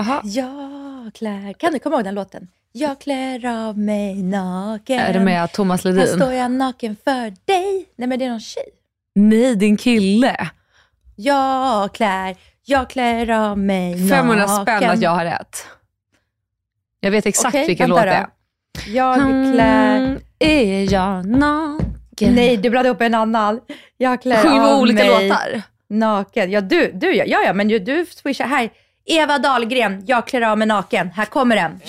Aha. Jag klär... Kan du komma ihåg den låten? Jag klär av mig naken. Är det med Thomas Här Ledin? står jag naken för dig. Nej men det är någon tjej. Nej, din kille. Jag klär, jag klär av mig 500 naken. spänn att jag har rätt. Jag vet exakt Okej, vilken låt det är. Jag klär... Mm, är jag naken? Nej, du blandade upp en annan. Jag klär Sjunger av olika mig låtar? naken. Ja, du, du ja, ja, men du swishar. Här, Eva Dahlgren, jag klär av mig naken. Här kommer den.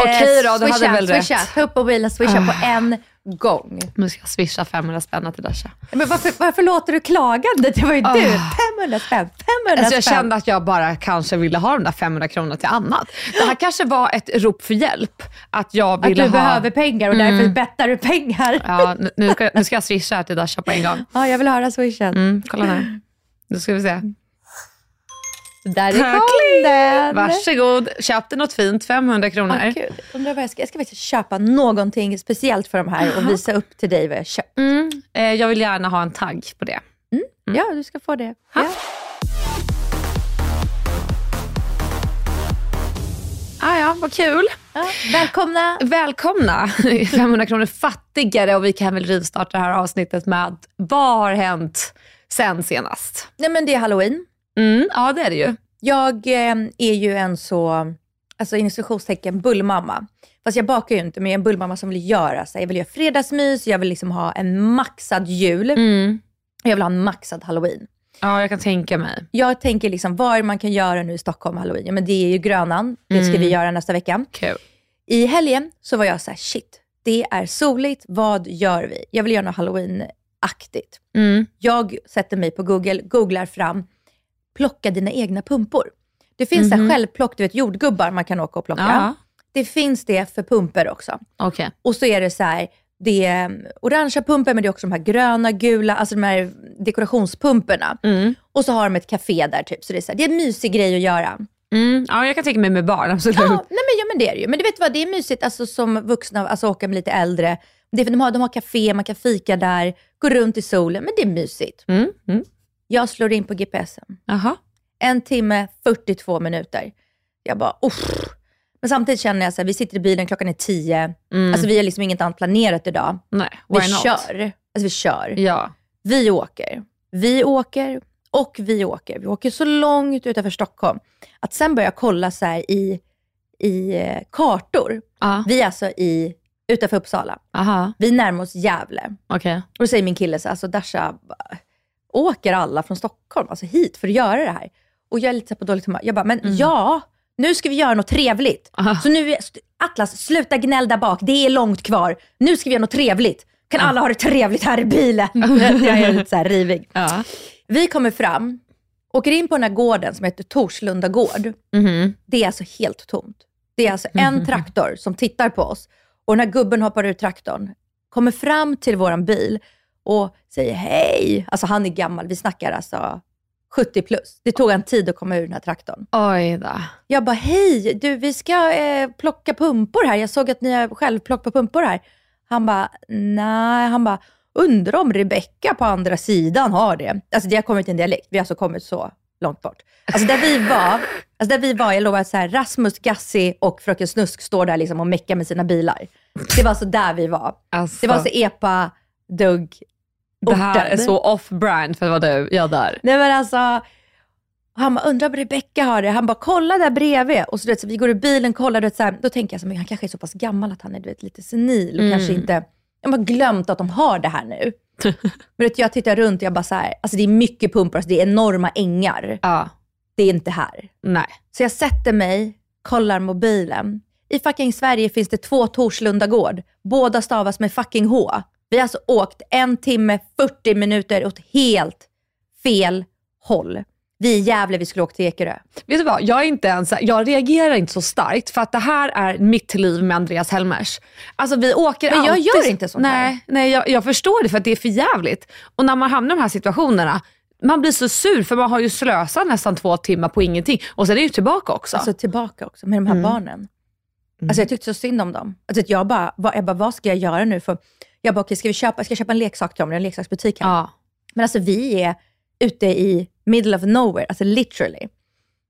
Okej då, du swisha, hade väl swisha. rätt. Ta upp mobilen, swisha på en gång. Nu ska jag swisha 500 spänn till Dasha. Men varför, varför låter du klagande? Det var ju du. 500 spänn, 500 Alltså jag spänn. kände att jag bara kanske ville ha de där 500 kronorna till annat. Det här kanske var ett rop för hjälp. Att jag att ville du ha... behöver pengar och därför bettar du pengar. Ja. Ja, nu- nu ska, nu ska jag swisha till Dasha på en gång. jag vill höra swishen. Mm, kolla. Nu ska vi se. Där kom den. Varsågod. Köpte något fint, 500 kronor. Gud. Undrar vad jag ska, jag ska faktiskt köpa någonting speciellt för de här och visa upp till dig vad jag köpt. Mm, eh, jag vill gärna ha en tagg på det. Ja, du ska få det. Ja. Ah, ja, vad kul. Ja. Välkomna. Välkomna 500 kronor fattigare och vi kan väl rivstarta det här avsnittet med vad har hänt sen senast? Nej, men det är halloween. Mm, ja, det är det ju. Jag eh, är ju en så, alltså inom citationstecken, bullmamma. Fast jag bakar ju inte, men jag är en bullmamma som vill göra så. Jag vill göra fredagsmys, jag vill liksom ha en maxad jul. Mm. Jag vill ha en maxad halloween. Ja, jag kan tänka mig. Jag tänker liksom vad man kan göra nu i Stockholm halloween. Ja, men det är ju Grönan, det ska vi göra nästa vecka. Kul. I helgen så var jag så här, shit, det är soligt, vad gör vi? Jag vill göra något halloween-aktigt. Mm. Jag sätter mig på Google, googlar fram, plocka dina egna pumpor. Det finns så här självplock, du vet jordgubbar man kan åka och plocka. Ja. Det finns det för pumpor också. Okej. Och så är det så här, det är um, orangea pumpor, men det är också de här gröna, gula, alltså de här dekorationspumporna. Mm. Och så har de ett café där typ, så det är, så här, det är en mysig grej att göra. Mm. Ja, jag kan tänka mig med barn, absolut. Ja, nej men, ja, men det är det ju. Men du vet vad, det är mysigt alltså, som vuxna, alltså åka med lite äldre. Det är för de, har, de har café, man kan fika där, gå runt i solen, men det är mysigt. Mm. Jag slår in på GPSen. Jaha. En timme, 42 minuter. Jag bara, uff. Men samtidigt känner jag så här, vi sitter i bilen, klockan är 10. Mm. Alltså vi har liksom inget annat planerat idag. Nej, Vi why not? kör. Alltså vi kör. Ja. Vi åker. Vi åker och vi åker. Vi åker så långt utanför Stockholm att sen börjar jag kolla så här i, i eh, kartor. Ja. Vi är alltså i, utanför Uppsala. Aha. Vi närmar oss Gävle. Okej. Och då säger min kille så här, alltså Dasha, åker alla från Stockholm alltså hit för att göra det här? Och jag är lite på dåligt humör. Jag bara, men ja, nu ska vi göra något trevligt. Aha. Så nu, Atlas, sluta gnäll där bak, det är långt kvar. Nu ska vi göra något trevligt. Kan alla ha det trevligt här i bilen? jag är lite så här rivig. Ja. Vi kommer fram, åker in på den här gården som heter Torslunda gård. Mhm. Det är alltså helt tomt. Det är alltså en traktor som tittar på oss och den här gubben hoppar ur traktorn, kommer fram till våran bil och säger hej. Alltså han är gammal, vi snackar alltså 70 plus. Det tog en tid att komma ur den här traktorn. Oj då. Jag bara, hej, du vi ska eh, plocka pumpor här. Jag såg att ni har självplock på pumpor här. Han bara, nej, han bara, undrar om Rebecka på andra sidan har det. Alltså det har kommit en dialekt, vi har alltså kommit så långt bort. Alltså där vi var, alltså där vi var jag lovar, så här, Rasmus, Gassi och Fröken Snusk står där liksom och meckar med sina bilar. Det var så där vi var. Alltså, Det var så epa, dugg, det här är så off-brand för vad du gör där. Nej men alltså, han bara, undrar om Rebecca har det. Han bara, kolla där bredvid. Och så, du vet, så vi går i bilen, kollar, du vet, så här, då tänker jag så här, men han kanske är så pass gammal att han är du vet, lite senil och Mm. kanske inte, jag har glömt att de har det här nu. men vet, jag tittar runt och jag bara så här, alltså det är mycket pumpor, alltså det är enorma ängar. Ja, Det är inte här. nej. Så jag sätter mig, kollar mobilen. I fucking Sverige finns det två Torslunda gård. Båda stavas med fucking H. Vi har alltså åkt en timme, 40 minuter åt helt fel håll. Vi i Gävle, vi skulle åka till Ekerö. Vet du vad, jag, är inte ens, jag reagerar inte så starkt för att det här är mitt liv med Andreas Helmers. Alltså vi åker Men jag alltid... gör inte sånt här. Nej, nej jag, jag förstår det för att det är för jävligt. Och när man hamnar i de här situationerna, man blir så sur för man har ju slösat nästan två timmar på ingenting. Och sen är det ju tillbaka också. Alltså tillbaka också med de här barnen. Alltså jag tyckte så synd om dem. Alltså jag bara, jag bara, vad ska jag göra nu? För jag bara, okej, ska vi köpa, ska jag köpa en leksak till? Det är en leksaksbutik ja. Men alltså vi är ute i middle of nowhere, alltså literally.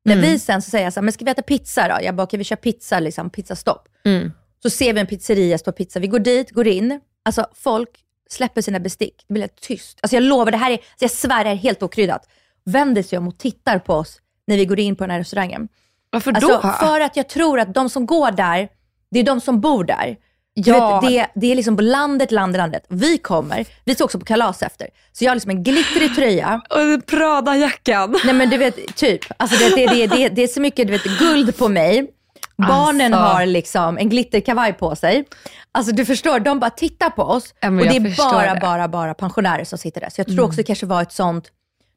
När vi sen så säger jag så här, men ska vi äta pizza då? Jag bara, okej vi kör pizza, liksom, pizzastopp. Mm. Så ser vi en pizzeria stå pizza. Vi går dit, går in. Alltså folk släpper sina bestick. Det blir helt tyst. Alltså jag lovar, det här är, alltså jag svär, det här är helt okryddat. Vänder sig om och tittar på oss när vi går in på den här restaurangen. Varför Alltså, då? för att jag tror att de som går där, det är de som bor där. Ja. vet, det, det är liksom på landet, landet, landet. Vi kommer, vi ska också på kalas efter. Så jag har liksom en glittrig tröja. Och Prada-jackan. Nej men du vet, typ. Alltså det, det, det, det, det är så mycket du vet, guld på mig. Barnen Alltså. har liksom en glitterkavaj på sig. Alltså du förstår, de bara tittar på oss. Ja, och det är bara, det. Mm. bara, bara pensionärer som sitter där. Så jag tror också det kanske var ett sånt,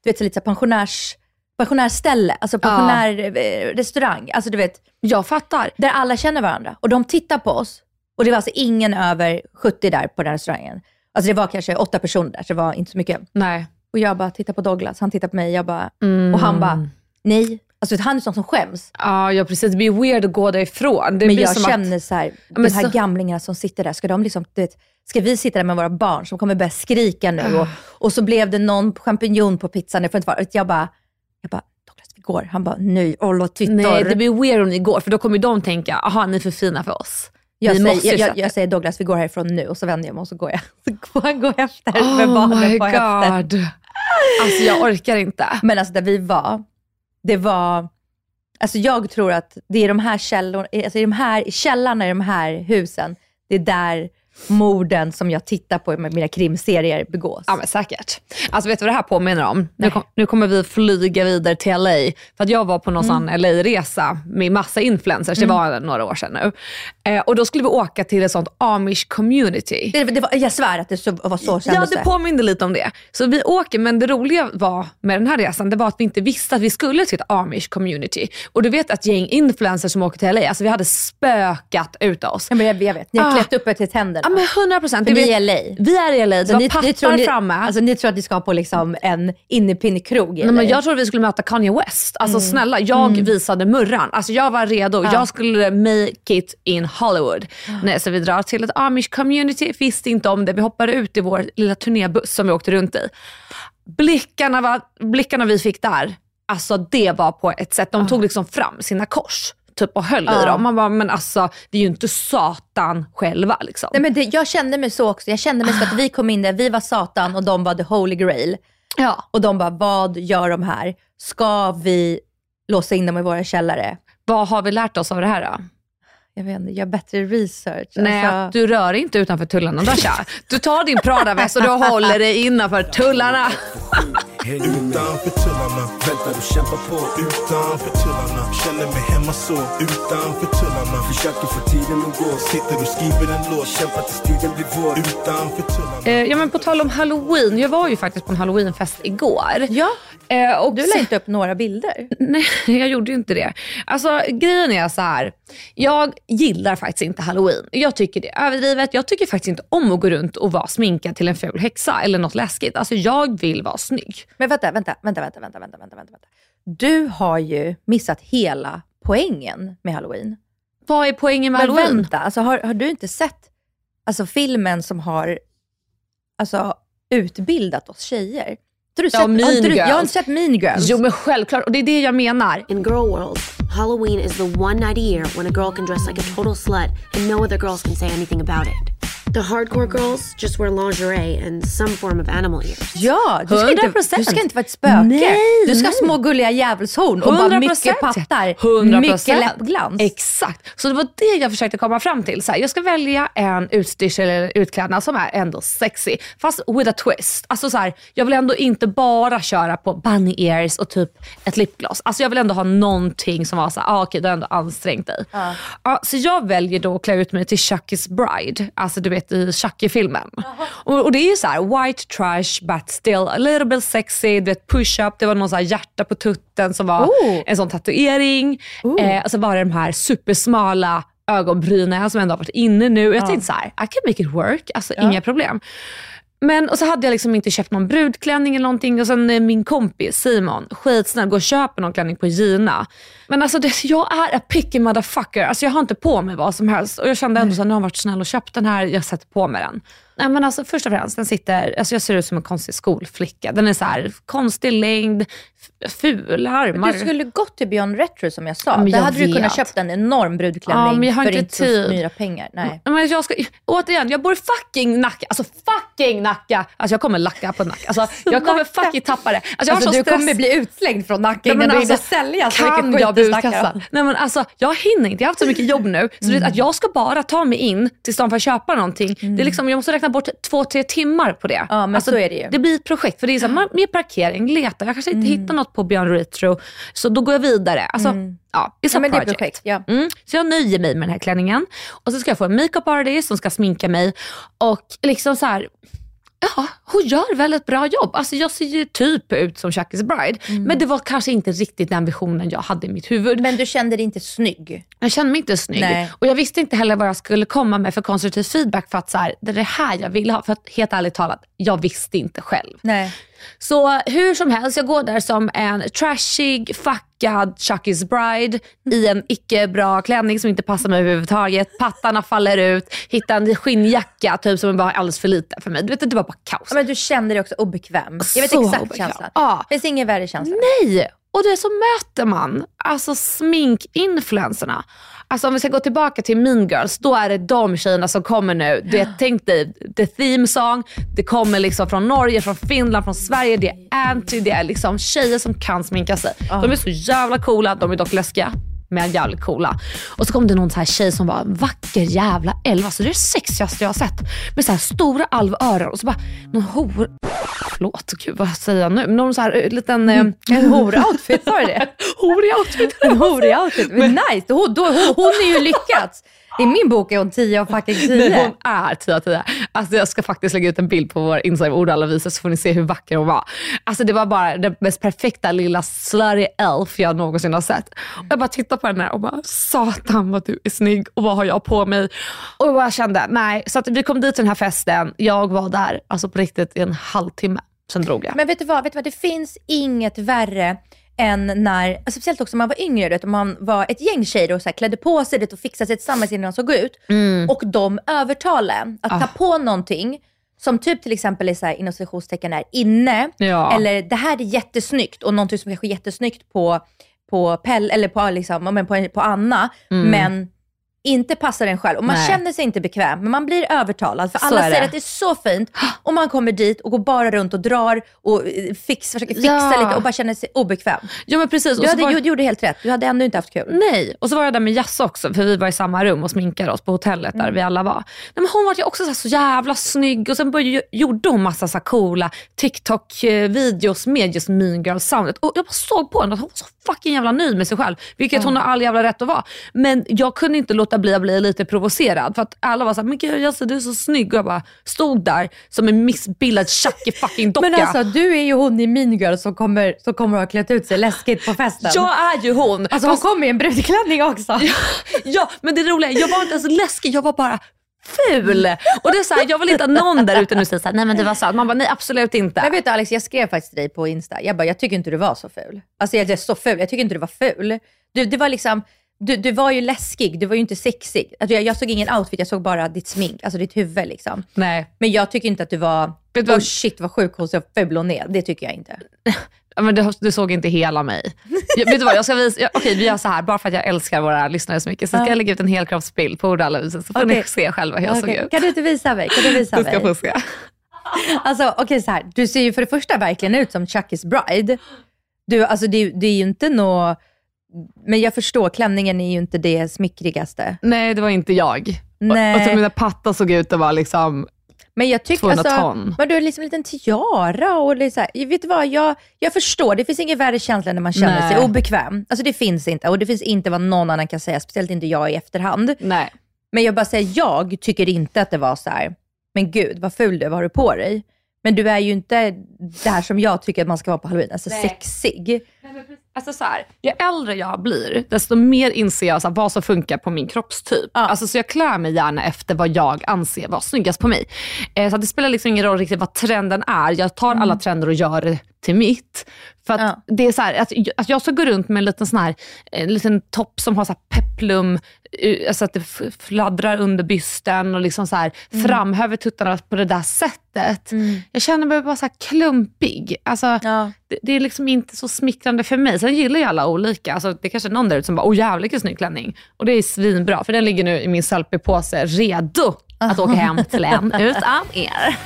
du vet så lite så pensionärs, pensionärsställe. Alltså pensionärrestaurang. Alltså du vet, Jag fattar. där alla känner varandra. Och de tittar på oss. Och det var alltså ingen över 70 där på den restaurangen. Alltså det var kanske åtta personer där, så det var inte så mycket. Nej. Och jag bara tittar på Douglas, han tittar på mig, jag bara, Mm. och han bara, nej. Alltså han är sån som skäms. Ja, ja, precis. Det blir weird att gå därifrån. Det Men jag känner så här, men de här så- gamlingarna som sitter där, ska de liksom, du vet, ska vi sitta där med våra barn som kommer börja skrika nu? Och, och så blev det någon champinjon på pizzan. Det får inte vara. Jag bara, jag bara, Douglas vi går. Han bara, nej, att, tittar. nej, det blir weird om ni går för då kommer de tänka, aha ni är för fina för oss. Jag, vi säger, jag, jag, jag säger Douglas, vi går härifrån nu. Och så vänder jag mig och så går jag. Så går jag går efter med Oh barnen my på god. Alltså jag orkar inte. Men alltså där vi var, det var, alltså jag tror att det är de här källorna, alltså i de här källarna i de här husen, det är där morden som jag tittar på med mina krimserier begås. Ja men säkert. Alltså vet du vad det här påminner om? Nu, kom, nu kommer vi flyga vidare till LA. För att jag var på någon sån LA-resa med massa influencers, det var några år sedan nu. Eh, och då skulle vi åka till ett sånt amish community. Det, det var, jag svär att det så, var så Ja, kändes det påminde lite om det. Så vi åker, men det roliga var med den här resan, det var att vi inte visste att vi skulle till ett amish community. Och du vet att gäng influencers som åker till LA, alltså vi hade spökat ut oss. Ja, men jag, jag vet, ni har Ah. klätt upp er till tänderna. Ja men 100 procent. Ni är i LA. Vi är i LA, det var ni, ni, tror ni, framme. alltså, ni tror att ni ska på liksom en innepinnekrog i Nej, men LA? jag trodde vi skulle möta Kanye West. Alltså Mm. snälla, jag visade murran. Alltså jag var redo. Jag skulle make it in Hollywood. Nej, så vi drar till ett amish community, visste inte om det. Vi hoppade ut i vår lilla turnébuss som vi åkte runt i. Blickarna, var, blickarna vi fick där, alltså det var på ett sätt, de tog liksom fram sina kors typ och höll i Ja. dem. Man bara, men alltså vi är ju inte satan själva liksom. Nej, men det, jag kände mig så också. Jag kände mig så att vi kom in där, vi var Satan och de var the holy grail. ja. Och de bara, vad gör de här? Ska vi låsa in dem i våra källare? Vad har vi lärt oss av det här då? Jag vet inte, gör bättre research. Nej, Alltså, du rör inte utanför tullarna Dasha. Du tar din Prada-väst och du håller dig innanför tullarna. Utanför tullarna, väntar och kämpar på Utanför tullarna, känner mig hemma så Utanför tullarna, försöker få tiden att gå Sitter och skriver en låt, kämpar tills tiden blir vår Utanför tullarna Eh, ja, men på tal om halloween, jag var ju faktiskt på en halloweenfest igår. ja, Eh, och du la inte upp några bilder. Nej, jag gjorde ju inte det. Alltså grejen är så här. jag gillar faktiskt inte halloween. Jag tycker det är överdrivet. Jag tycker faktiskt inte om att gå runt och vara sminkad till en ful häxa eller något läskigt. Alltså jag vill vara snygg. Men vänta, vänta, vänta, vänta, vänta, vänta, vänta, vänta. Du har ju missat hela poängen med halloween. Vad är poängen med Men halloween? vänta, alltså, har, har du inte sett alltså, filmen som har alltså, utbildat oss tjejer? Du Ja, sett, Mean har inte du, jag har inte sett Mean Girls. Jo men självklart, och det är det jag menar. In girl world, Halloween is the one night a year when a girl can dress like a total slut and no other girls can say anything about it. The hardcore girls just wear lingerie and some form of animal ears. Ja, du ska, inte, 100%. du ska inte vara ett spöke. Nej, du ska ha små gulliga djävulshorn och bara mycket pattar. 100%. Mycket läppglans. Exakt. Så det var det jag försökte komma fram till. Så här, jag ska välja en utstyrsel eller utklädnad som är ändå sexy, fast with a twist. Alltså så här, jag vill ändå inte bara köra på bunny ears och typ ett lipgloss. Alltså jag vill ändå ha någonting som var så här, ah, okej du har ändå ansträngt dig. Ja, så jag väljer då att klä ut mig till Chucky's Bride, alltså du vet i Chucky-filmen. Och, och det är ju så här white trash but still a little bit sexy, du vet push-up, det var någon så här hjärta på tutten som var Oh. en sån tatuering. Eh, och så var det de här supersmala ögonbrynen som ändå har varit inne nu. Jag tänkte så här, I can make it work, alltså inga problem. Men och så hade jag liksom inte köpt någon brudklänning eller någonting och sen eh, min kompis Simon, skitsnäll, går och köper någon klänning på Gina. Men alltså det, jag är a picky motherfucker. Alltså jag har inte på mig vad som helst och jag kände ändå att nu har han varit snäll och köpt den här, jag sätter på mig den. Nej men alltså först och främst, den sitter, alltså jag ser ut som en konstig skolflicka. Den är så här konstig längd, f- fula armar. Du skulle gått till Beyond Retro som jag sa. men Där jag hade du kunnat vet. köpt en enorm brudklänning Ja, men jag har för inte så myra pengar. Nej. Men jag ska, återigen, jag bor i fucking Nacka. Alltså fucking Nacka. Alltså jag kommer lacka på Nacka. Alltså, jag kommer fucking tappa det. Alltså, jag Alltså, så du stress. kommer bli utslängd från Nacka innan du hinner alltså, sälja så kan mycket jag bli utkastad? Nej men alltså jag hinner inte, jag har haft så mycket jobb nu. Så är att jag ska bara ta mig in till stan för att köpa någonting. Det är liksom, jag måste räkna bort två, tre timmar på det. Ja, men alltså, så är det ju. Det blir ett projekt. För det är så här, mer parkering, leta. Jag kanske inte hittar något på Beyond Retro. Så då går jag vidare. Alltså, ja, it's Ja, a project. projekt, ja. Mm. Så jag nöjer mig med den här klänningen. Och så ska jag få en makeup artist som ska sminka mig. Och liksom så här, Ja, hon gör väl ett bra jobb. Alltså jag ser ju typ ut som Chucky's Bride. Mm. Men det var kanske inte riktigt den visionen jag hade i mitt huvud. Men du kände dig inte snygg? Jag kände mig inte snygg. Nej. Och jag visste inte heller vad jag skulle komma med för konstruktiv feedback för att så här, det är det här jag vill ha. För att helt ärligt talat, jag visste inte själv. Nej. Så hur som helst, jag går där som en trashig, fuckad Chucky's Bride i en icke bra klänning som inte passar mig överhuvudtaget. Pattarna faller ut, hittar en skinnjacka typ som var alldeles för liten för mig. Du vet, det var bara kaos. Ja, Men du kände dig också obekväm. Jag vet Så exakt obekväm. känslan. Ja. Finns ingen värre känsla. Nej! Och det så möter man alltså sminkinfluencerna. Alltså om vi ska gå tillbaka till Mean Girls, då är det de tjejerna som kommer nu. Du vet, tänk dig, the theme song, det kommer liksom från Norge, från Finland, från Sverige. Det är anti, det är liksom tjejer som kan sminka sig. De är så jävla coola, de är dock läskiga. Men jävligt coola. Och så kom det någon så här tjej som var en vacker jävla älv. Alltså det är det sexigaste jag har sett. Med så här stora alvöron och så bara någon hor... Förlåt, gud vad säger jag nu? Någon så här eh, liten... Eh, En hora-outfit, sa du det? horig outfit. En horig-outfit. Men nice. Hon, då, hon, hon är ju lyckats. I min bok är hon 10 av fucking 10. Nej, hon är 10 av 10. Alltså jag ska faktiskt lägga ut en bild på vår Instagram, ord alla visar, så får ni se hur vacker hon var. Alltså det var bara den mest perfekta lilla slutty elf jag någonsin har sett. Och jag bara tittade på henne och bara, satan vad du är snygg och vad har jag på mig? Och jag bara kände, nej. Så att vi kom dit till den här festen, jag var där alltså på riktigt i en halvtimme, sen drog jag. Men vet du vad, vet du vad? det finns inget värre än när, alltså speciellt också när man var yngre, vet, man var ett gäng tjejer och så här, klädde på sig du vet, och fixade sig tillsammans innan de såg ut. Och de övertalade att ta på någonting som typ till exempel är så här, inom citationstecken är inne. Ja. Eller det här är jättesnyggt och någonting som kanske är jättesnyggt på, på Pell, eller på, liksom, men på, på Anna. Men inte passar en själv. Och man Nej. känner sig inte bekväm, men man blir övertalad. För Så alla säger att det är så fint. Och man kommer dit och går bara runt och drar och eh, fix, försöker fixa Ja. lite och bara känner sig obekväm. Ja men precis. Du, hade, var- du gjorde helt rätt. Du hade ändå inte haft kul. Nej, och så var jag där med Jassa också, för vi var i samma rum och sminkade oss på hotellet där vi alla var. Nej, men hon var ju också så, så jävla snygg och sen började, gjorde hon massa så coola TikTok-videos med just Mean Girl-soundet. Och jag bara såg på henne att hon var så fucking jävla nöjd med sig själv, vilket hon har all jävla rätt att vara. Men jag kunde inte låta bli att bli lite provocerad för att alla var såhär, men gud Jassa du är så snygg och jag bara stod där som en missbildad fucking docka. Men alltså du är ju hon i Mean Girl som kommer, som kommer att ha klätt ut sig läskigt på festen. jag är ju hon. Alltså hon kommer i en brudklänning också. Ja, men det roliga är, jag var inte ens läskig, jag var bara ful. Och det är så här, jag vill inte att någon där ute nu säger såhär, nej men det var sant. Man bara, nej absolut inte. Men vet du Alex, jag skrev faktiskt till dig på Insta. Jag bara, jag tycker inte du var så ful. Alltså jag är så ful, jag tycker inte du var ful. Du, det var liksom, du, du var ju läskig, du var ju inte sexig. Alltså jag, jag såg ingen outfit, jag såg bara ditt smink, alltså ditt huvud liksom. Nej. Men jag tycker inte att du var, Vet vad- oh shit vad sjuk hon så ful hon är. Det tycker jag inte. Ja, Men du, du såg inte hela mig. Jag, vet du vad, jag ska visa, jag, okej vi gör så här, bara för att jag älskar våra lyssnare så mycket, så ska jag lägga ut en helkroppsbild på Ordalahuset så får ni Okej. se själva hur jag såg Okej, ut. Kan du inte visa mig? Kan du visa Du ska mig? få se. Alltså okej så här, du ser ju för det första verkligen ut som Chuckys bride. Du, alltså det, det är ju inte nå men jag förstår, klänningen är ju inte det smickrigast. Nej, det var inte jag. Nej. Och, och så mina pattar såg ut att vara liksom, Men jag tycker 200 alltså, ton. men du har liksom en liten tiara och här, vet du vad, jag, jag förstår, det finns ingen värre känsla när man känner Nej. sig obekväm. Alltså det finns inte och det finns inte vad någon annan kan säga, speciellt inte jag i efterhand. nej. Men jag bara säger, jag tycker inte att det var så här, men gud vad ful du är, vad har du på dig? Men du är ju inte där som jag tycker att man ska vara på halloween, alltså sexig. Alltså så här, ju äldre jag blir, desto mer inser jag så här, vad som funkar på min kroppstyp. Ja. Alltså, så jag klär mig gärna efter vad jag anser vara snyggast på mig. Eh, så det spelar liksom ingen roll riktigt vad trenden är. Jag tar alla trender och gör det till mitt. För att Ja. det är så här, att, att jag ska gå runt med en liten, sån här, en liten topp som har så peplum, eh, alltså att det fladdrar under bysten och liksom så här, framhäver tuttarna på det där sättet. Jag känner mig bara så här klumpig. Alltså, Ja. Det, är liksom inte så smickrande för mig. Sen gillar ju alla olika. Alltså, det är kanske någon där ute som bara, åh jävlar vilken snygg klänning. Och det är svinbra, för den ligger nu i min Sellpy-påse redo att åka hem till en utav er.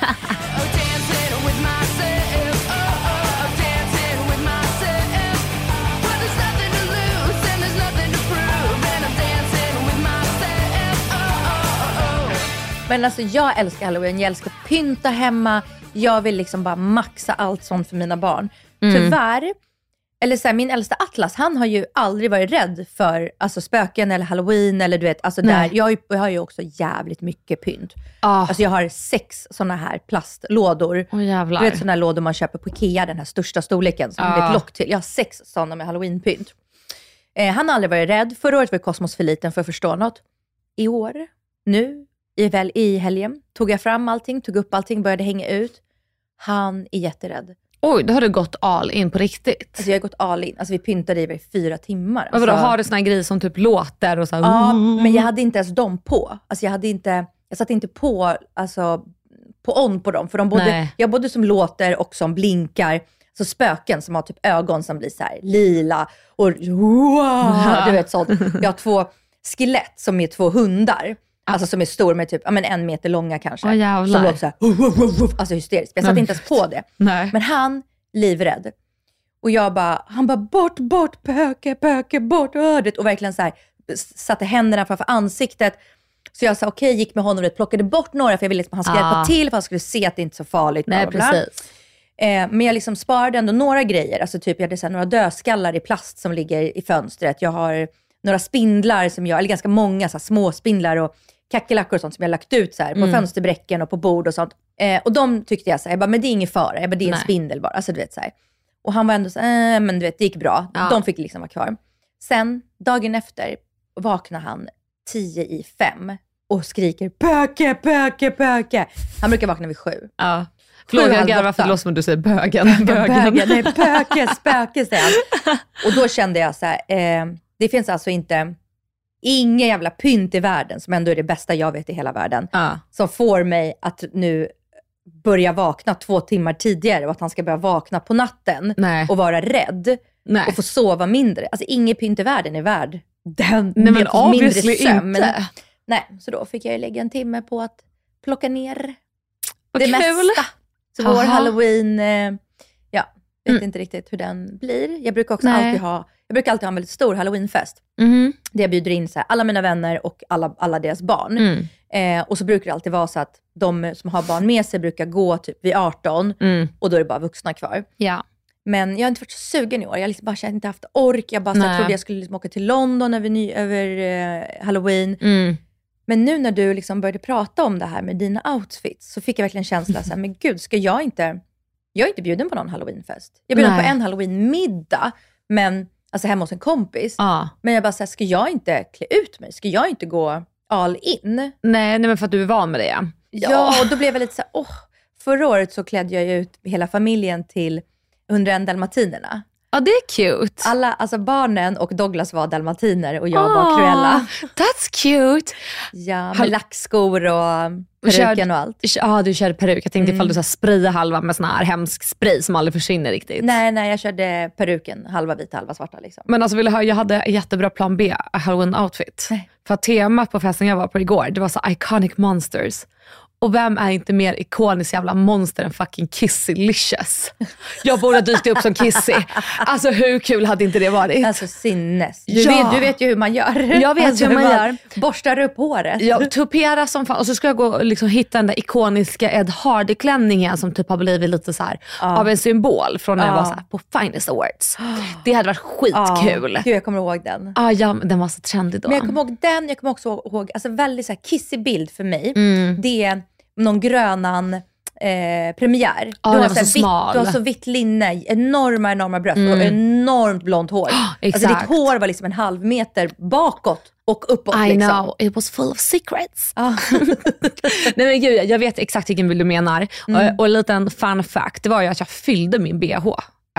Men alltså jag älskar halloween, jag älskar att pynta hemma, jag vill liksom bara maxa allt sånt för mina barn. Tyvärr, eller så här, min äldsta Atlas, han har ju aldrig varit rädd för alltså, spöken eller halloween eller du vet, alltså där, jag, har ju, jag har ju också jävligt mycket pynt. Ah. Alltså jag har sex sådana här plastlådor. Jävlar. Du vet sådana här lådor man köper på Ikea, den här största storleken som Ja. är ett lock till. Jag har sex sådana med halloweenpynt. Eh, han har aldrig varit rädd. Förra året var Kosmos för liten för att förstå något. I år, nu, i, väl, i helgen, tog jag fram allting, tog upp allting, började hänga ut. Han är jätterädd. Oj, då har du gått all in på riktigt. Alltså jag har gått all in. Alltså vi pyntade i fyra timmar. Men vadå, Alltså, har du såna grejer som typ låter och så här, Ja, men jag hade inte ens dem på. Alltså jag, hade inte, jag satte inte på, alltså, på on på dem. För de både, Nej. jag både som låter och som blinkar. Så spöken som har typ ögon som blir så här lila och wow, du vet sånt. Jag har två skelett som är två hundar. Alltså som är stor med typ ja, men en meter långa kanske. Jävlar. som låter så här, alltså hysteriskt. Jag satte inte ens på det. Nej. Men han, livrädd. Och jag bara, han bara bort, bort, pöke, pöke, bort ödet. Och verkligen så här, satte händerna framför ansiktet. Så jag sa okej, gick med honom och plockade bort några för jag ville liksom, han skulle Ah. hjälpa till för han skulle se att det inte är så farligt. bla, Nej, bla, bla. precis. Eh, men jag liksom sparade ändå några grejer. Alltså typ jag hade så här, några dödskallar i plast som ligger i fönstret. Jag har några spindlar, som jag, eller ganska många så här, små spindlar och kackerlackor och sånt som jag lagt ut så här, Mm. på fönsterbräcken och på bord och sånt. Eh, och de tyckte jag så här, jag bara, men det är ingen fara. Jag bara, det är en Nej. spindel bara. Alltså, du vet, så här. Och han var ändå så här, eh, men du vet, det gick bra. Ja. De fick liksom vara kvar. Sen, dagen efter, vaknade han tio i fem och skriker pöke, pöke, pöke. Han brukar vakna vid sju. Ja. Förlåt, jag garvar för det låter som du säger bögen. bögen. Bögen, nej pöke, spöke säger han. Och då kände jag så här, eh, det finns alltså inte, ingen jävla pynt i världen, som ändå är det bästa jag vet i hela världen, Ja. som får mig att nu börja vakna två timmar tidigare och att han ska börja vakna på natten Nej. och vara rädd Nej. och få sova mindre. Alltså inget pynt i världen är värd den Nej men obviously sömn. inte. Nej, så då fick jag ju lägga en timme på att plocka ner Vad det kul. mesta. Så vår Aha. halloween, eh, ja, vet Mm. inte riktigt hur den blir. Jag brukar också Nej. alltid ha, jag brukar alltid ha en väldigt stor halloweenfest. Mhm. Där jag bjuder in så här, alla mina vänner och alla, alla deras barn. Mm. Eh, och så brukar det alltid vara så att de som har barn med sig brukar gå typ vid 18 Mm. och då är det bara vuxna kvar. Ja. Men jag har inte varit så sugen i år. Jag har liksom bara känt inte haft ork. Jag bara så här, Nej. trodde jag skulle liksom åka till London över, ny, över eh, halloween. Mm. Men nu när du liksom började prata om det här med dina outfits, så fick jag verkligen känslan så här, men gud, ska jag inte... Jag är inte bjuden på någon halloweenfest. Jag är bjuden Nej. på en halloweenmiddag, men, alltså hemma hos en kompis. Ja. Men jag bara, så här, ska jag inte klä ut mig? Ska jag inte gå all in? Nej, nej, men för att du är van med det. Ja. Ja, och då blev jag lite så här, åh. Förra året så klädde jag ut hela familjen till 101 dalmatinerna. Ja, det är cute. Alla, alltså barnen och Douglas var dalmatiner och jag Ah, var Cruella. That's cute. Ja, med lackskor och peruken och allt. Ja, du körde peruk. Jag tänkte ifall du så här sprayade halva med sån här hemsk spray som aldrig försvinner riktigt. Nej, nej, jag körde peruken, halva vita, halva svarta. Liksom. Men alltså vill du höra, jag hade jättebra plan B, halloween outfit. Nej. För temat på festen jag var på igår, det var så iconic monsters. Och vem är inte mer ikonisk jävla monster än fucking Kissy-licious? Jag borde ha dykt upp som Kissy. Alltså hur kul hade inte det varit? Alltså sinnes. Du, Ja. vet, du vet ju hur man gör. Jag vet alltså, hur man gör. Borstar upp håret. Jag tupera som fan och så ska jag gå och liksom hitta den där ikoniska Ed Hardy-klänningen som typ har blivit lite så här av en symbol från när jag Ja. var så här på Finest Awards. Det hade varit skitkul. Ja, Gud, jag kommer ihåg den. Ah, ja, den var så trendig då. Men jag kommer ihåg den, jag kommer också ihåg, alltså väldigt så här kissig bild för mig. Mm. Det är någon Grönan eh, premiär. Ja, du, har så så vitt, smal. du har så vitt linne, enorma, enorma bröst och enormt blont hår. Alltså exakt. ditt hår var liksom en halv meter bakåt och uppåt. I liksom. know, it was full of secrets. Ja. Nej men gud, jag vet exakt vilken bild du menar. Mm. Och, och en liten fun fact, det var ju att jag fyllde min bh.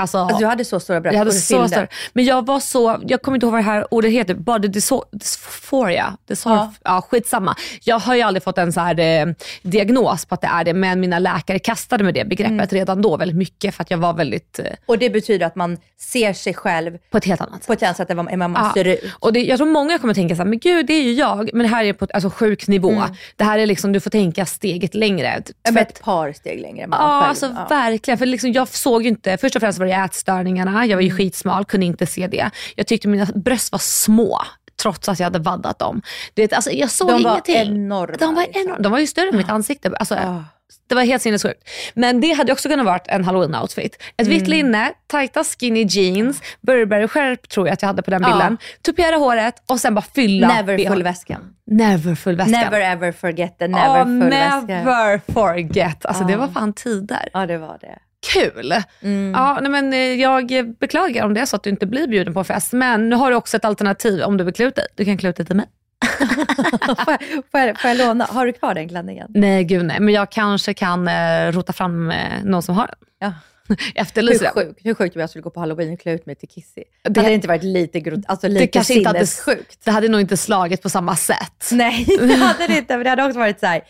Alltså, Alltså, du hade så stora bröst jag hade så fyllde. stor, men jag var så, jag kommer inte ihåg vad det här ordet heter, body dysphoria. Dysor, ja. Ja. skitsamma. Jag har ju aldrig fått en så här, eh, diagnos på att det är det, men mina läkare kastade med det begreppet Mm. redan då väldigt mycket för att jag var väldigt, eh, Och det betyder att man ser sig själv på ett helt annat sätt. på ett annat sätt än vad man Ja. ser ut. Och det, jag tror många kommer tänka så här, men gud det är ju jag, men det här är på alltså, sjuk nivå. Det här är liksom, du får tänka steget längre. Ett par steg längre än Ja, själv. alltså Ja. verkligen. För liksom, jag såg ju inte, först och främst var det ätstörningarna, jag var ju skitsmal, kunde inte se det. Jag tyckte mina bröst var små. Trots att jag hade vaddat dem. Du vet, alltså, jag såg De var ingenting. enorma, De var, liksom. enorma. De var ju större än mitt ansikte. Alltså, Ja. Det var helt sinnessjukt. Men det hade också kunnat varit en halloween-outfit. Ett vitt Mm. linne, tajta skinny jeans, Burberry-skärp tror jag att jag hade på den Ja. bilden. Tupera håret och sen bara fylla. Never BH. full väskan. Never full väskan. Never ever forget the never Ja, full väska. never forget. Alltså det Ja. var fan tider. Ja, det var det. Kul! Mm. Ja, nej, men eh, jag beklagar om det är så att du inte blir bjuden på en fest. Men nu har du också ett alternativ om du vill klä ut dig. Du kan klä ut dig till mig. får, jag, får, jag, får jag låna? Har du kvar den klänningen? Nej, gud nej. Men jag kanske kan eh, rota fram eh, någon som har den. Ja. Efterlyser Hur den. sjukt hur sjukt om jag skulle gå på halloween och klä ut mig till Kissy. Det- Det hade inte varit lite, grot, alltså lite kanske inte hade- sinnessjukt. Det hade nog inte slagit på samma sätt. Nej, det hade det inte. Men det hade också varit så här.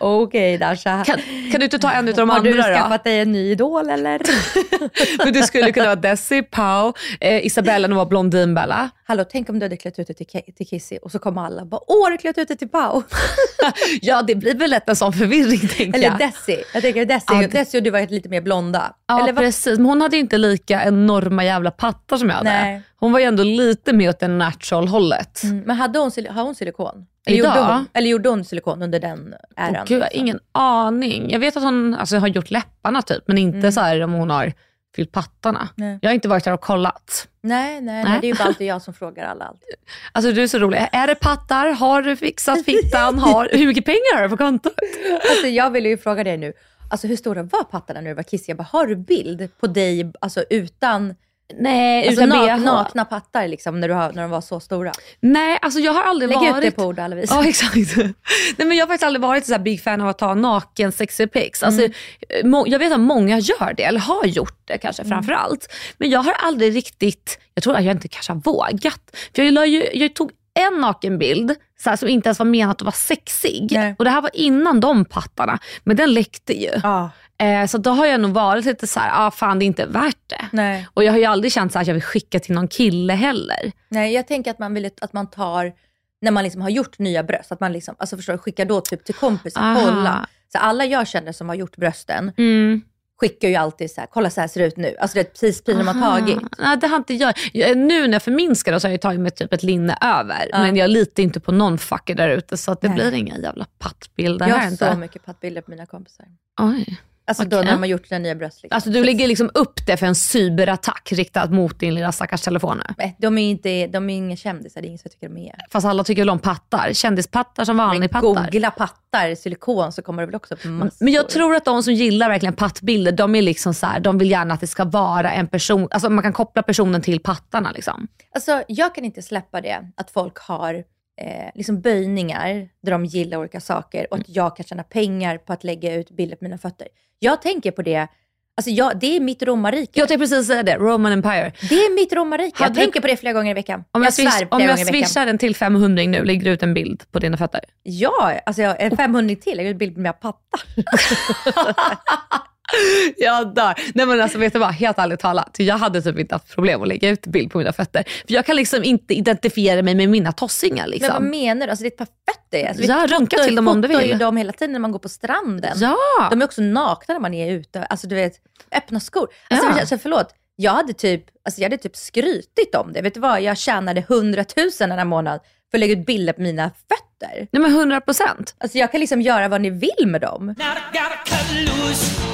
okej Dasha. Kan, kan du inte ta en av de har andra du då? skaffat dig en ny idol eller? Men du skulle kunna vara Desi, Pau, eh, Isabella och vara Blondinbella. Hallå, tänk om du hade klätt ut dig till, till Kissy och så kommer alla bara, åh, har du klätt ut dig till Pau? ja, det blir väl lätt en sån förvirring tänker Eller jag. Desi. Jag tänker Desi, Ja, det- Desi och du var lite mer blonda. Ja, eller vad? precis. Men hon hade ju inte lika enorma jävla pattar som jag hade. Nej. Hon var ju ändå lite mer åt det natural-hållet. Mm, Men hade hon, har hon silikon? Eller Idag? gjorde, hon, eller gjorde hon silikon under den Åh, äran? Gud, jag har ingen aning. Jag vet att hon alltså, har gjort läpparna typ, men inte så här om hon har fyllt pattarna. Mm. Nej. Jag har inte varit där och kollat. Nej, nej, Nej. nej, det är ju bara alltid jag som frågar alla allt. Alltså du är så rolig. Är det pattar? Har du fixat fittan? Har... Hur mycket pengar har du på kontot? Alltså, jag ville ju fråga dig nu, alltså, hur stora var pattarna när du var kissig? Jag bara, har du bild på dig alltså, utan, Nej, alltså, utan nak- BH. nakna pattar liksom, när, du har, när de var så stora? Nej, alltså jag har aldrig Lägg varit... ut det på ord alla vis. Ja exakt. Nej, men jag har faktiskt aldrig varit så här big fan av att ta naken sexy pics. Alltså, Mm. eh, jag vet att många gör det, eller har gjort det kanske Mm. framför allt. Men jag har aldrig riktigt, jag tror att jag inte kanske har vågat. För jag, ju, jag tog en nakenbild så här, som inte ens var menat att vara sexig. Nej. Och det här var innan de pattarna, men den läckte ju. Ja. Eh, så då har jag nog varit lite så här, ah, fan det är inte värt det. Nej. Och jag har ju aldrig känt så här att jag vill skicka till någon kille heller. Nej, jag tänker att man vill att man tar, när man liksom har gjort nya bröst, att man liksom, alltså förstår, skickar då typ till kompisar, kolla. Så alla jag känner som har gjort brösten Mm. Skickar ju alltid så här, kolla så här ser det ut nu. Alltså det är precis precis de har tagit. Nej, det har inte jag. jag. Nu när jag förminskar det så har jag tagit med typ ett linne över. Men jag litar inte på någon fucker där ute så att det Nej. blir inga jävla pattbilder Jag här har inte. så mycket pattbilder på mina kompisar. Oj. Alltså då Okej. när har gjort sina nya bröst. Liksom. Alltså du lägger liksom upp det för en cyberattack riktad mot din lilla stackars telefon. Nej, de är inte, de är inga kändisar, det är ingen som tycker de är. Fast alla tycker väl om pattar. Kändispattar som vanlig Men pattar. googla pattar, silikon, så kommer det väl också upp massor. Men jag tror att de som gillar verkligen pattbilder, de är liksom så här, de vill gärna att det ska vara en person, alltså man kan koppla personen till pattarna liksom. Alltså, jag kan inte släppa det, att folk har eh, liksom böjningar där de gillar olika saker och att jag kan tjäna pengar på att lägga ut bilder på mina fötter. Jag tänker på det, Alltså jag, det är mitt romarrike. Jag tänkte precis säga det, Roman Empire. Det är mitt romarrike. Jag tänker på det flera gånger i veckan. Om jag, jag swish, om jag swishar en till 500 nu, lägger du ut en bild på dina fötter? Ja, alltså jag, en 500 till. Jag har en bild på mina pattar. Jag dör. Nej men alltså vet du vad, helt ärligt talat. Jag hade typ inte haft problem att lägga ut bild på mina fötter. För jag kan liksom inte identifiera mig med mina tossingar liksom. Men vad menar du? Alltså det är ett par fötter. Alltså, vi Ja, runka till dem om du fotar vill. ju dem hela tiden när man går på stranden. Ja! De är också nakna när man är ute. Alltså du vet, öppna skor. Alltså, Ja. alltså förlåt, jag hade, typ, alltså, jag hade typ skrytit om det. Vet du vad? Jag tjänade 100 000 den här månaden för att lägga ut bilder på mina fötter. Nej men 100 procent. Alltså jag kan liksom göra vad ni vill med dem. Now I gotta cut loose,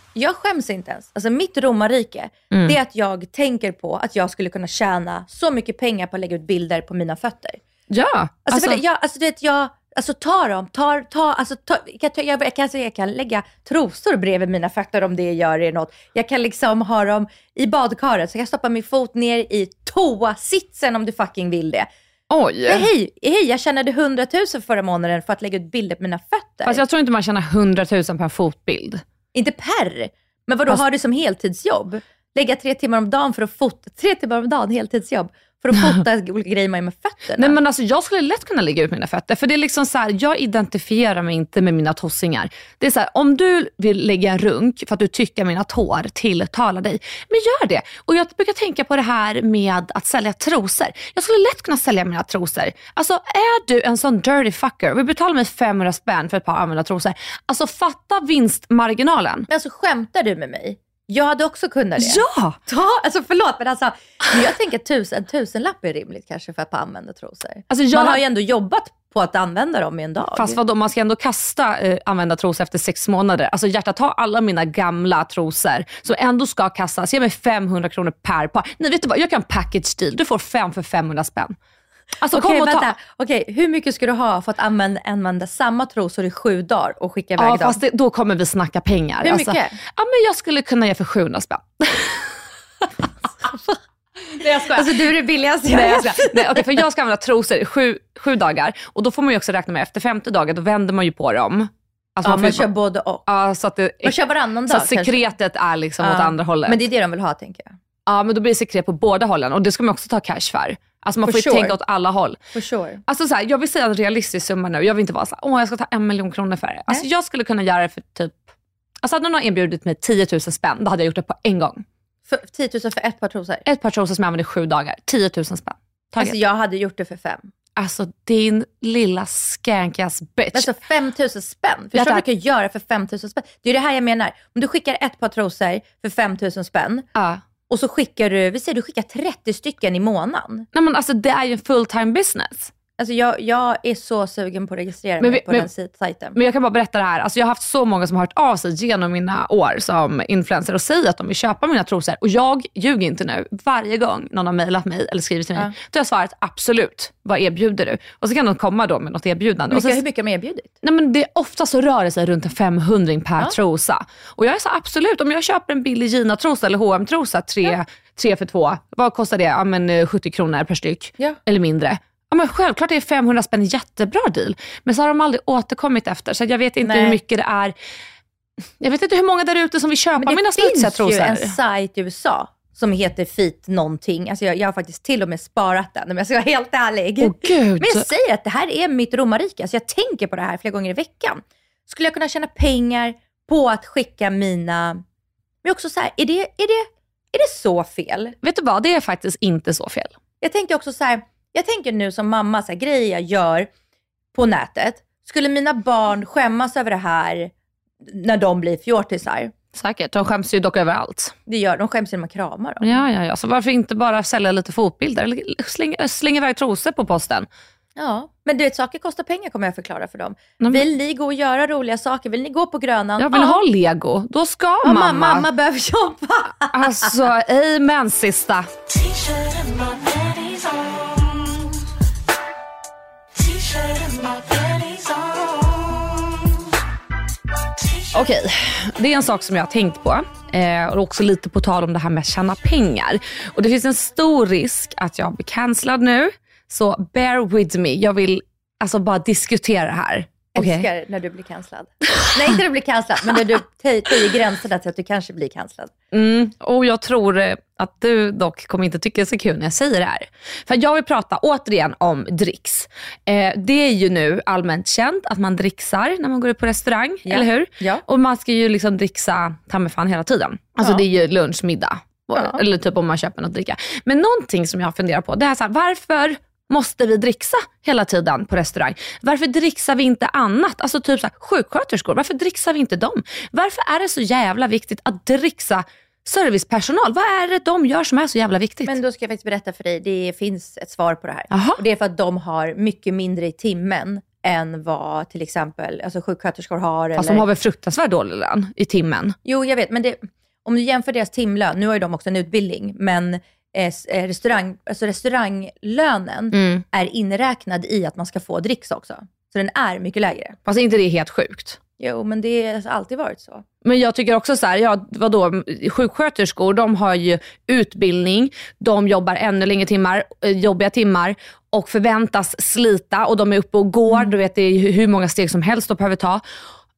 Jag skäms inte ens. Alltså mitt romarrike, Mm. det är att jag tänker på att jag skulle kunna tjäna så mycket pengar på att lägga ut bilder på mina fötter. Ja. Alltså, Alltså, det, jag, alltså du vet, jag, alltså ta dem, ta, ta, alltså, ta, jag, kan, jag, jag, kan, alltså, jag kan lägga trosor bredvid mina fötter om det gör det något. Jag kan liksom ha dem i badkaret, så jag kan stoppa min fot ner i toasitsen om du fucking vill det. oj. Hej, hej, jag tjänade 100 000 förra månaden för att lägga ut bilder på mina fötter. Fast jag tror inte man tjänar 100 000 per fotbild. Inte per, men vadå, Fast- har du som heltidsjobb? Lägga tre timmar om dagen för att fota, tre timmar om dagen heltidsjobb, för att fota olika grejer man gör med fötterna. Nej men alltså jag skulle lätt kunna lägga ut mina fötter. För det är liksom så här, jag identifierar mig inte med mina tossingar. Det är så här, om du vill lägga en runk för att du tycker mina tår tilltalar dig, men gör det. Och jag brukar tänka på det här med att sälja trosor. Jag skulle lätt kunna sälja mina trosor. Alltså är du en sån dirty fucker, vi betalar mig 500 spänn för ett par använda trosor. Alltså fatta vinstmarginalen. Men alltså skämtar du med mig? Jag hade också kunnat det. Ja! Ta, alltså förlåt, men alltså, jag tänker att tusen, en tusenlapp är rimligt kanske för att använda trosor. Alltså jag- Man har ju ändå jobbat på att använda dem i en dag. Fast vadå, man ska ändå kasta eh, använda trosor efter sex månader. Alltså hjärtat, ta alla mina gamla trosor som ändå ska kastas. Ge mig 500 kronor per par. Nej vet du vad, jag kan package deal. Du får fem för 500 spänn. Alltså Okej, kom och ta. vänta. Okej, hur mycket ska du ha för att använda, använda samma trosor i sju dagar och skicka iväg Ja dem? fast det, då kommer vi snacka pengar. Hur Alltså, mycket? ja men jag skulle kunna ge för 700 spänn. Nej jag skojar. Alltså du är det billigaste jag Nej, jag vet. nej, okej, för jag ska använda trosor i sju, sju dagar och då får man ju också räkna med efter femte dagen, då vänder man ju på dem. Alltså Ja, får man ju kör både och. Ja, så att det, Man kör varannan så dag att sekretet är liksom åt Ja. andra hållet. Men det är det de vill ha tänker jag. Ja, men då blir det sekret på båda hållen och det ska man också ta cash för. Alltså man For får ju sure. tänka åt alla håll. For sure. Alltså så här, jag vill säga en realistisk summa nu. Jag vill inte vara så här, åh jag ska ta en miljon kronor för det. Alltså jag skulle kunna göra det för typ, alltså hade någon erbjudit mig 10 000 spänn, då hade jag gjort det på en gång. För 10 000 för ett par trosor. Ett par trosor som jag använder i sju dagar, 10 000 spänn. Taget. Alltså jag hade gjort det för fem. Alltså din lilla skankass bitch. Alltså 5 000 spänn. Förstår du vad du kan göra för 5 000 spänn? Det är det här jag menar. Om du skickar ett par trosor för 5 000 spänn ja och så skickar du, vi säger du skickar 30 stycken i månaden. Nej men alltså det är ju en full time business. Alltså jag, jag är så sugen på att registrera Men mig på men- den sajten. Men jag kan bara berätta det här. Alltså jag har haft så många som har hört av sig genom mina år som influencer och säger att de vill köpa mina trosor. Och jag ljuger inte nu. Varje gång någon har mejlat mig eller skrivit till mig, Ja. då har jag svarat absolut. Vad erbjuder du? Och så kan de komma då med något erbjudande. Och Mycket, så, hur mycket har de erbjudit? nej men det, ofta så rör det sig runt en 500 per trosa. Och jag är så absolut, om jag köper en billig Gina-trosa eller hm trosa tre, tre för två, vad kostar det? Ja, men, eh, 70 kronor per styck. Ja. Eller mindre. Ja, men självklart är 500 spänn en jättebra deal. Men så har de aldrig återkommit efter. Så jag vet inte Nej. hur mycket det är. Jag vet inte hur många där ute som vill köpa Men det mina smutsiga finns ju trosor. en sajt i USA som heter Fit någonting. Alltså jag, jag har faktiskt till och med sparat den om jag ska vara helt ärlig. Åh, gud. Men jag säger att det här är mitt romarrike. Alltså jag tänker på det här flera gånger i veckan. Skulle jag kunna tjäna pengar på att skicka mina... Men också så här, är det, är det, är det så fel? Vet du vad, det är faktiskt inte så fel. Jag tänkte också så här, jag tänker nu som mamma, så här, grejer jag gör på nätet. Skulle mina barn skämmas över det här när de blir fjortisar? Säkert, de skäms ju dock över allt. Det gör de, skäms när man kramar dem. Ja, ja, ja. Så varför inte bara sälja lite fotbilder? Eller slänga, slänga iväg trosor på posten. Ja, men du vet saker kostar pengar kommer jag förklara för dem. men- Vill ni gå och göra roliga saker? Vill ni gå på Grönan? Jag vill ha lego. Då ska Ja, mamma. mamma. mamma behöver jobba. Alltså, amen sista. Okej, det är en sak som jag har tänkt på. Eh, och också lite på tal om det här med att tjäna pengar. Och det finns en stor risk att jag blir cancellad nu. Så bear with me. Jag vill alltså bara diskutera det här. Okej? Älskar när du blir cancellad. Nej, inte när du blir cancellad, men när du töj- töjer gränserna till att du kanske blir cancellad. Mm, och jag tror eh, att du dock kommer inte tycka det är så kul när jag säger det här. För jag vill prata återigen om dricks. Eh, det är ju nu allmänt känt att man dricksar när man går ut på restaurang, Ja. eller hur? Ja. Och man ska ju liksom dricksa ta fan hela tiden. Alltså Ja. det är ju lunch, middag. Ja. Eller typ om man köper något att dricka. Men någonting som jag funderar på, det är så här, varför måste vi dricksa hela tiden på restaurang? Varför dricksar vi inte annat? Alltså typ så här, sjuksköterskor, varför dricksar vi inte dem? Varför är det så jävla viktigt att dricksa servicepersonal? Vad är det de gör som är så jävla viktigt? Men då ska jag faktiskt berätta för dig, det finns ett svar på det här. Jaha. Och det är för att de har mycket mindre i timmen än vad till exempel alltså sjuksköterskor har. Fast eller... de har väl fruktansvärt dålig lön i timmen. Jo, jag vet, men det, om du jämför deras timlön, nu har ju de också en utbildning, men eh, eh, restaurang, alltså restauranglönen Mm. är inräknad i att man ska få dricks också. Så den är mycket lägre. Fast är inte det helt sjukt? Jo, men det har alltid varit så. Men jag tycker också så här, ja, vadå, sjuksköterskor de har ju utbildning, de jobbar ännu längre timmar, eh, jobbiga timmar och förväntas slita och de är uppe och går. Du vet det är hur många steg som helst de behöver ta.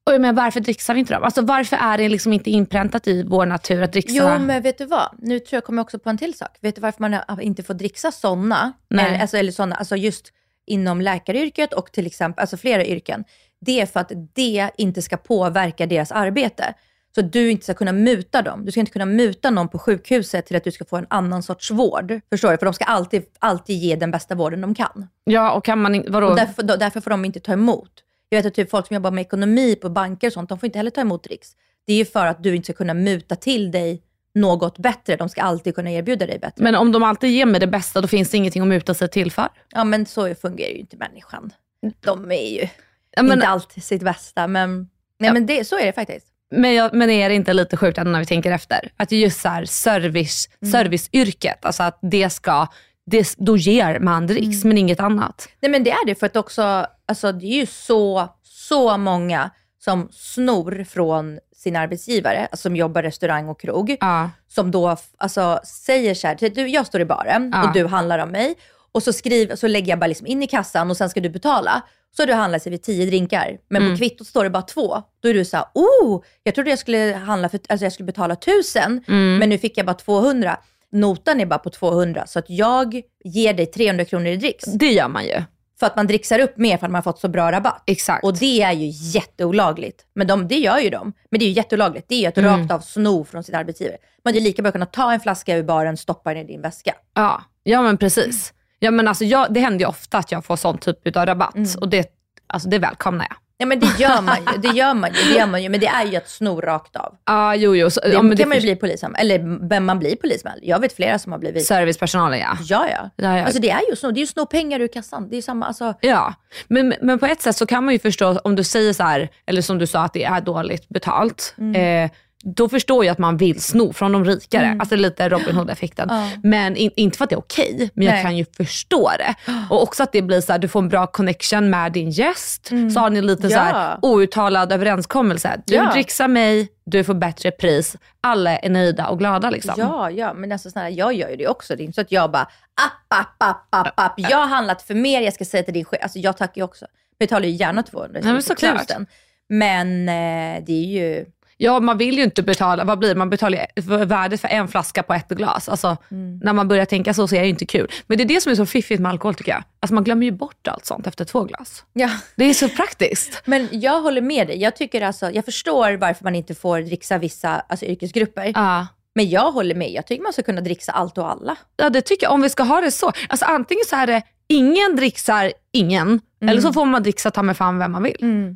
Och jag menar, varför dricksar vi inte dem? Alltså varför är det liksom inte inpräntat i vår natur att dricksa? Jo, men vet du vad? Nu tror jag kommer jag också på en till sak. Vet du varför man inte får dricksa sådana? Eller, alltså, eller såna, alltså just inom läkaryrket och till exempel, alltså flera yrken. Det är för att det inte ska påverka deras arbete. Så du inte ska kunna muta dem. Du ska inte kunna muta någon på sjukhuset till att du ska få en annan sorts vård. Förstår du? För de ska alltid, alltid ge den bästa vården de kan. Ja, och kan man inte, vadå? Och därför, därför får de inte ta emot. Jag vet att typ folk som jobbar med ekonomi på banker och sånt, de får inte heller ta emot dricks. Det är ju för att du inte ska kunna muta till dig något bättre. De ska alltid kunna erbjuda dig bättre. Men om de alltid ger mig det bästa, då finns det ingenting att muta sig till för. Ja, men så fungerar ju inte människan. De är ju Ja, men- inte alltid sitt bästa, men, nej, Ja. men det, så är det faktiskt. Men, jag, men är det inte lite sjukt när vi tänker efter? Att just så här service, serviceyrket, alltså att det ska, det, då ger man dricks men inget annat. Nej, men det är det för att också, alltså det är ju så, så många som snor från sin arbetsgivare, alltså som jobbar restaurang och krog, Ja. som då alltså, säger så här, du, jag står i baren Ja. och du handlar av mig och så, skriver, så lägger jag bara liksom in i kassan och sen ska du betala. Så har du handlat sig vid tio drinkar, men Mm. på kvittot står det bara två. Då är du så här, oh, jag trodde jag skulle, handla för, alltså jag skulle betala tusen, Mm. men nu fick jag bara 200. Notan är bara på 200, så att jag ger dig 300 kronor i dricks. Det gör man ju. För att man dricksar upp mer för att man har fått så bra rabatt. Exakt. Och det är ju jätteolagligt. Men de, det gör ju de. Men det är ju jätteolagligt. Det är ju att Mm. rakt av sno från sin arbetsgivare. Man hade lika bra kunna ta en flaska ur baren, stoppa den i din väska. Ja, ja men precis. Ja, men alltså jag, det händer ju ofta att jag får sån typ av rabatt Mm. och det, alltså det välkomnar jag. Ja men det gör man ju, det gör man ju, det gör man ju. Men det är ju att sno rakt av. Ja, jo, jo. Så, Det ja, kan man ju bli polisanmäld, eller vem man blir polisanmäld. Jag vet flera som har blivit. Servicepersonalen ja. Ja, ja. Ja, ja. Alltså det är ju att sno, det är ju sno pengar ur kassan. Det är ju samma, alltså. Ja, men, men på ett sätt så kan man ju förstå om du säger så här, eller som du sa att det är dåligt betalt. Mm. Eh, då förstår jag att man vill sno från de rikare. Alltså lite Robin Hood-effekten. Ja. Men in, inte för att det är okej, men jag Nej. kan ju förstå det. Och också att det blir så här, du får en bra connection med din gäst. Så har ni lite så här Mm. Ja. outtalad överenskommelse. Du Ja. dricksar mig, du får bättre pris. Alla är nöjda och glada liksom. Ja, ja, men alltså snälla, jag gör ju det också. Det är inte så att jag bara, app, app, app, app, app. Jag har handlat för mer, jag ska säga till din chef. Alltså jag tackar ju också. Betalar ju gärna 200 Nej, men såklart. 000. Men eh, det är ju, Ja, man vill ju inte betala, vad blir? Man betalar värdet för en flaska på ett glas. Alltså, Mm. När man börjar tänka så så är det ju inte kul. Men det är det som är så fiffigt med alkohol tycker jag. Alltså, man glömmer ju bort allt sånt efter två glas. ja. Det är så praktiskt. Men jag håller med dig. Jag tycker alltså, jag förstår varför man inte får dricksa vissa alltså, yrkesgrupper. Ja. Men jag håller med. Jag tycker man ska kunna dricksa allt och alla. Ja, det tycker jag. Om vi ska ha det så. Alltså, antingen så är det ingen dricksar ingen, eller så får man dricksa ta med fan vem man vill. Nej,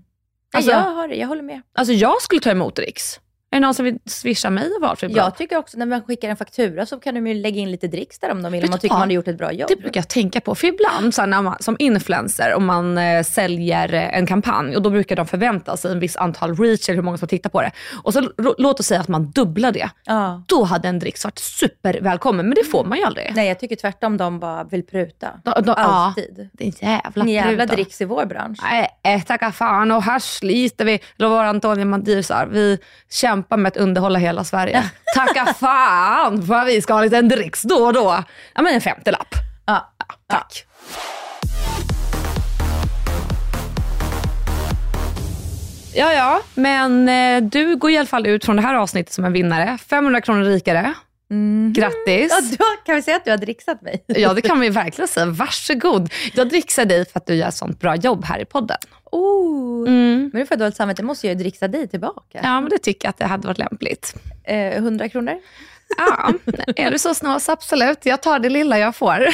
Alltså- jag, har jag håller med. Alltså jag skulle ta emot dricks. Är det någon som vill swisha mig valfri belopp? Jag tycker också när man skickar en faktura så kan de ju lägga in lite dricks där om de vill. Om man tycker vad? man har gjort ett bra jobb. Det brukar jag tänka på. För ibland så när man, som influencer, om man eh, säljer eh, en kampanj och då brukar de förvänta sig en viss antal reach eller hur många som tittar på det. Och så låt oss säga att man dubblar det. Ja. Då hade en dricks varit supervälkommen, men det får man ju aldrig. Nej, jag tycker tvärtom de bara vill pruta. Då- ja. Alltid. Det är en jävla En jävla pruta. dricks i vår bransch. Nej, äh, tacka fan och här sliter vi. Eller vad var Antonija Mandir vi kämpar med att underhålla hela Sverige. Tacka fan för att vi ska ha en liten dricks då och då. Ja men en femtelapp. Ja. Tack. Ja, ja, men eh, du går i alla fall ut från det här avsnittet som en vinnare. 500 kronor rikare. Grattis. Ja, då kan vi säga att du har dricksat mig. Ja, det kan vi verkligen säga. Varsågod. Jag dricksar dig för att du gör sånt bra jobb här i podden. Oh. Mm. Men nu får jag dåligt samvete. måste jag ju dricksa dig tillbaka. Ja, men det tycker jag att det hade varit lämpligt. Eh, 100 kronor. Ja, är du så snål så absolut. Jag tar det lilla jag får.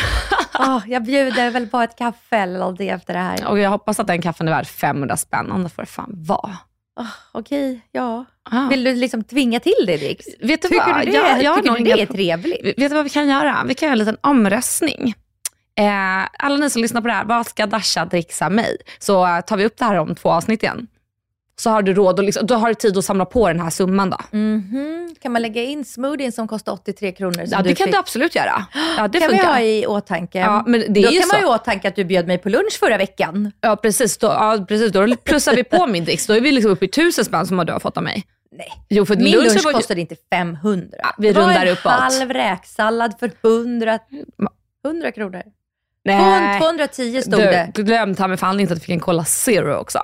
Oh, jag bjuder väl på ett kaffe eller någonting efter det här. Och jag hoppas att den kaffen är värd 500 spänn, annars får det fan vara. Oh, Okej, ja. Ja. Vill du liksom tvinga till dig dricks? Vet du Tycker vad? du det, Jag- jag tycker du det är trevligt? Vet du vad vi kan göra? Vi kan göra en liten omröstning. Eh, alla ni som lyssnar på det här, vad ska Dasha dricksa mig? Så eh, tar vi upp det här om två avsnitt igen. Så har du råd och liksom, då har du tid att samla på den här summan då. Mhm. Kan man lägga in smoothien som kostar 83 kronor? Ja, det kan fick? du absolut göra. Ja, det kan funkar. vi ha i åtanke. Ja, men det Då kan man så. ju ha i åtanke att du bjöd mig på lunch förra veckan. Ja precis, då, ja, precis. då plussar vi på min dricks. Då är vi liksom uppe i tusen spänn som du har fått av mig. Nej. Jo, Min lunchen lunch var kostade inte 500. Ja, vi Det var rundar en uppåt. halv räksallad för 100, 100 kronor. Nej. 210 stod det. Du glömde ta mig fan inte att du fick en Cola Zero också.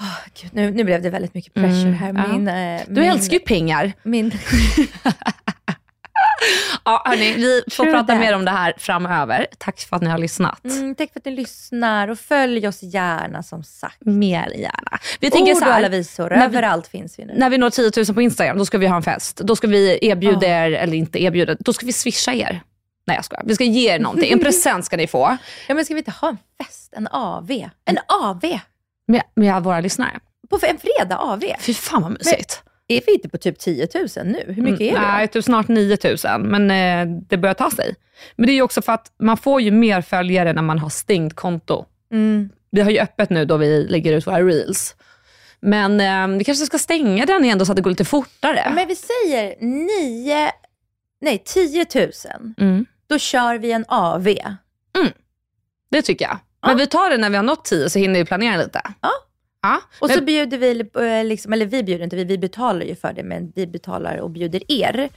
Åh, Gud, nu, nu blev det väldigt mycket pressure Mm, här. ja. Min, eh, Du min, älskar ju pengar. Min, Ja, hörni, vi får True prata that. mer om det här framöver. Tack för att ni har lyssnat. mm, tack för att ni lyssnar och följ oss gärna som sagt. Mer gärna. Vi tänker Ord så och alla här, visor, när vi- överallt finns vi nu. när vi når 10 000 på Instagram, då ska vi ha en fest. Då ska vi erbjuda er, eller inte erbjuda, då ska vi swisha er. Nej jag skojar. Vi ska ge er någonting. En present ska ni få. Ja, men ska vi inte ha en fest? En AV? En AV? Med, med våra lyssnare. På en fredag AV? Fy fan vad mysigt. Är vi inte på typ 10 000 nu? Hur mycket är det? Mm, Nej, typ snart 9000, men eh, det börjar ta sig. Men det är ju också för att man får ju mer följare när man har stängt konto. Mm. Vi har ju öppet nu då vi lägger ut våra reels. Men eh, vi kanske ska stänga den igen då så att det går lite fortare. Men vi säger 9, nej 10 000. Mm. Då kör vi en AV. Det tycker jag. Men vi tar det när vi har nått 10 så hinner vi planera lite. Ja. Ja. Och Men- så bjuder vi, eh, liksom, eller vi bjuder inte, vi, vi betalar ju för det, men vi betalar och bjuder er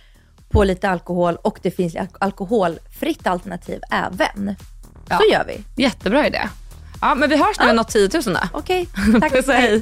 på lite alkohol och det finns al- alkoholfritt alternativ även. Ja. Så gör vi. Jättebra idé. Ja, men vi hörs när vi har nått 10 000 då. Okej, tack. Puss och hej.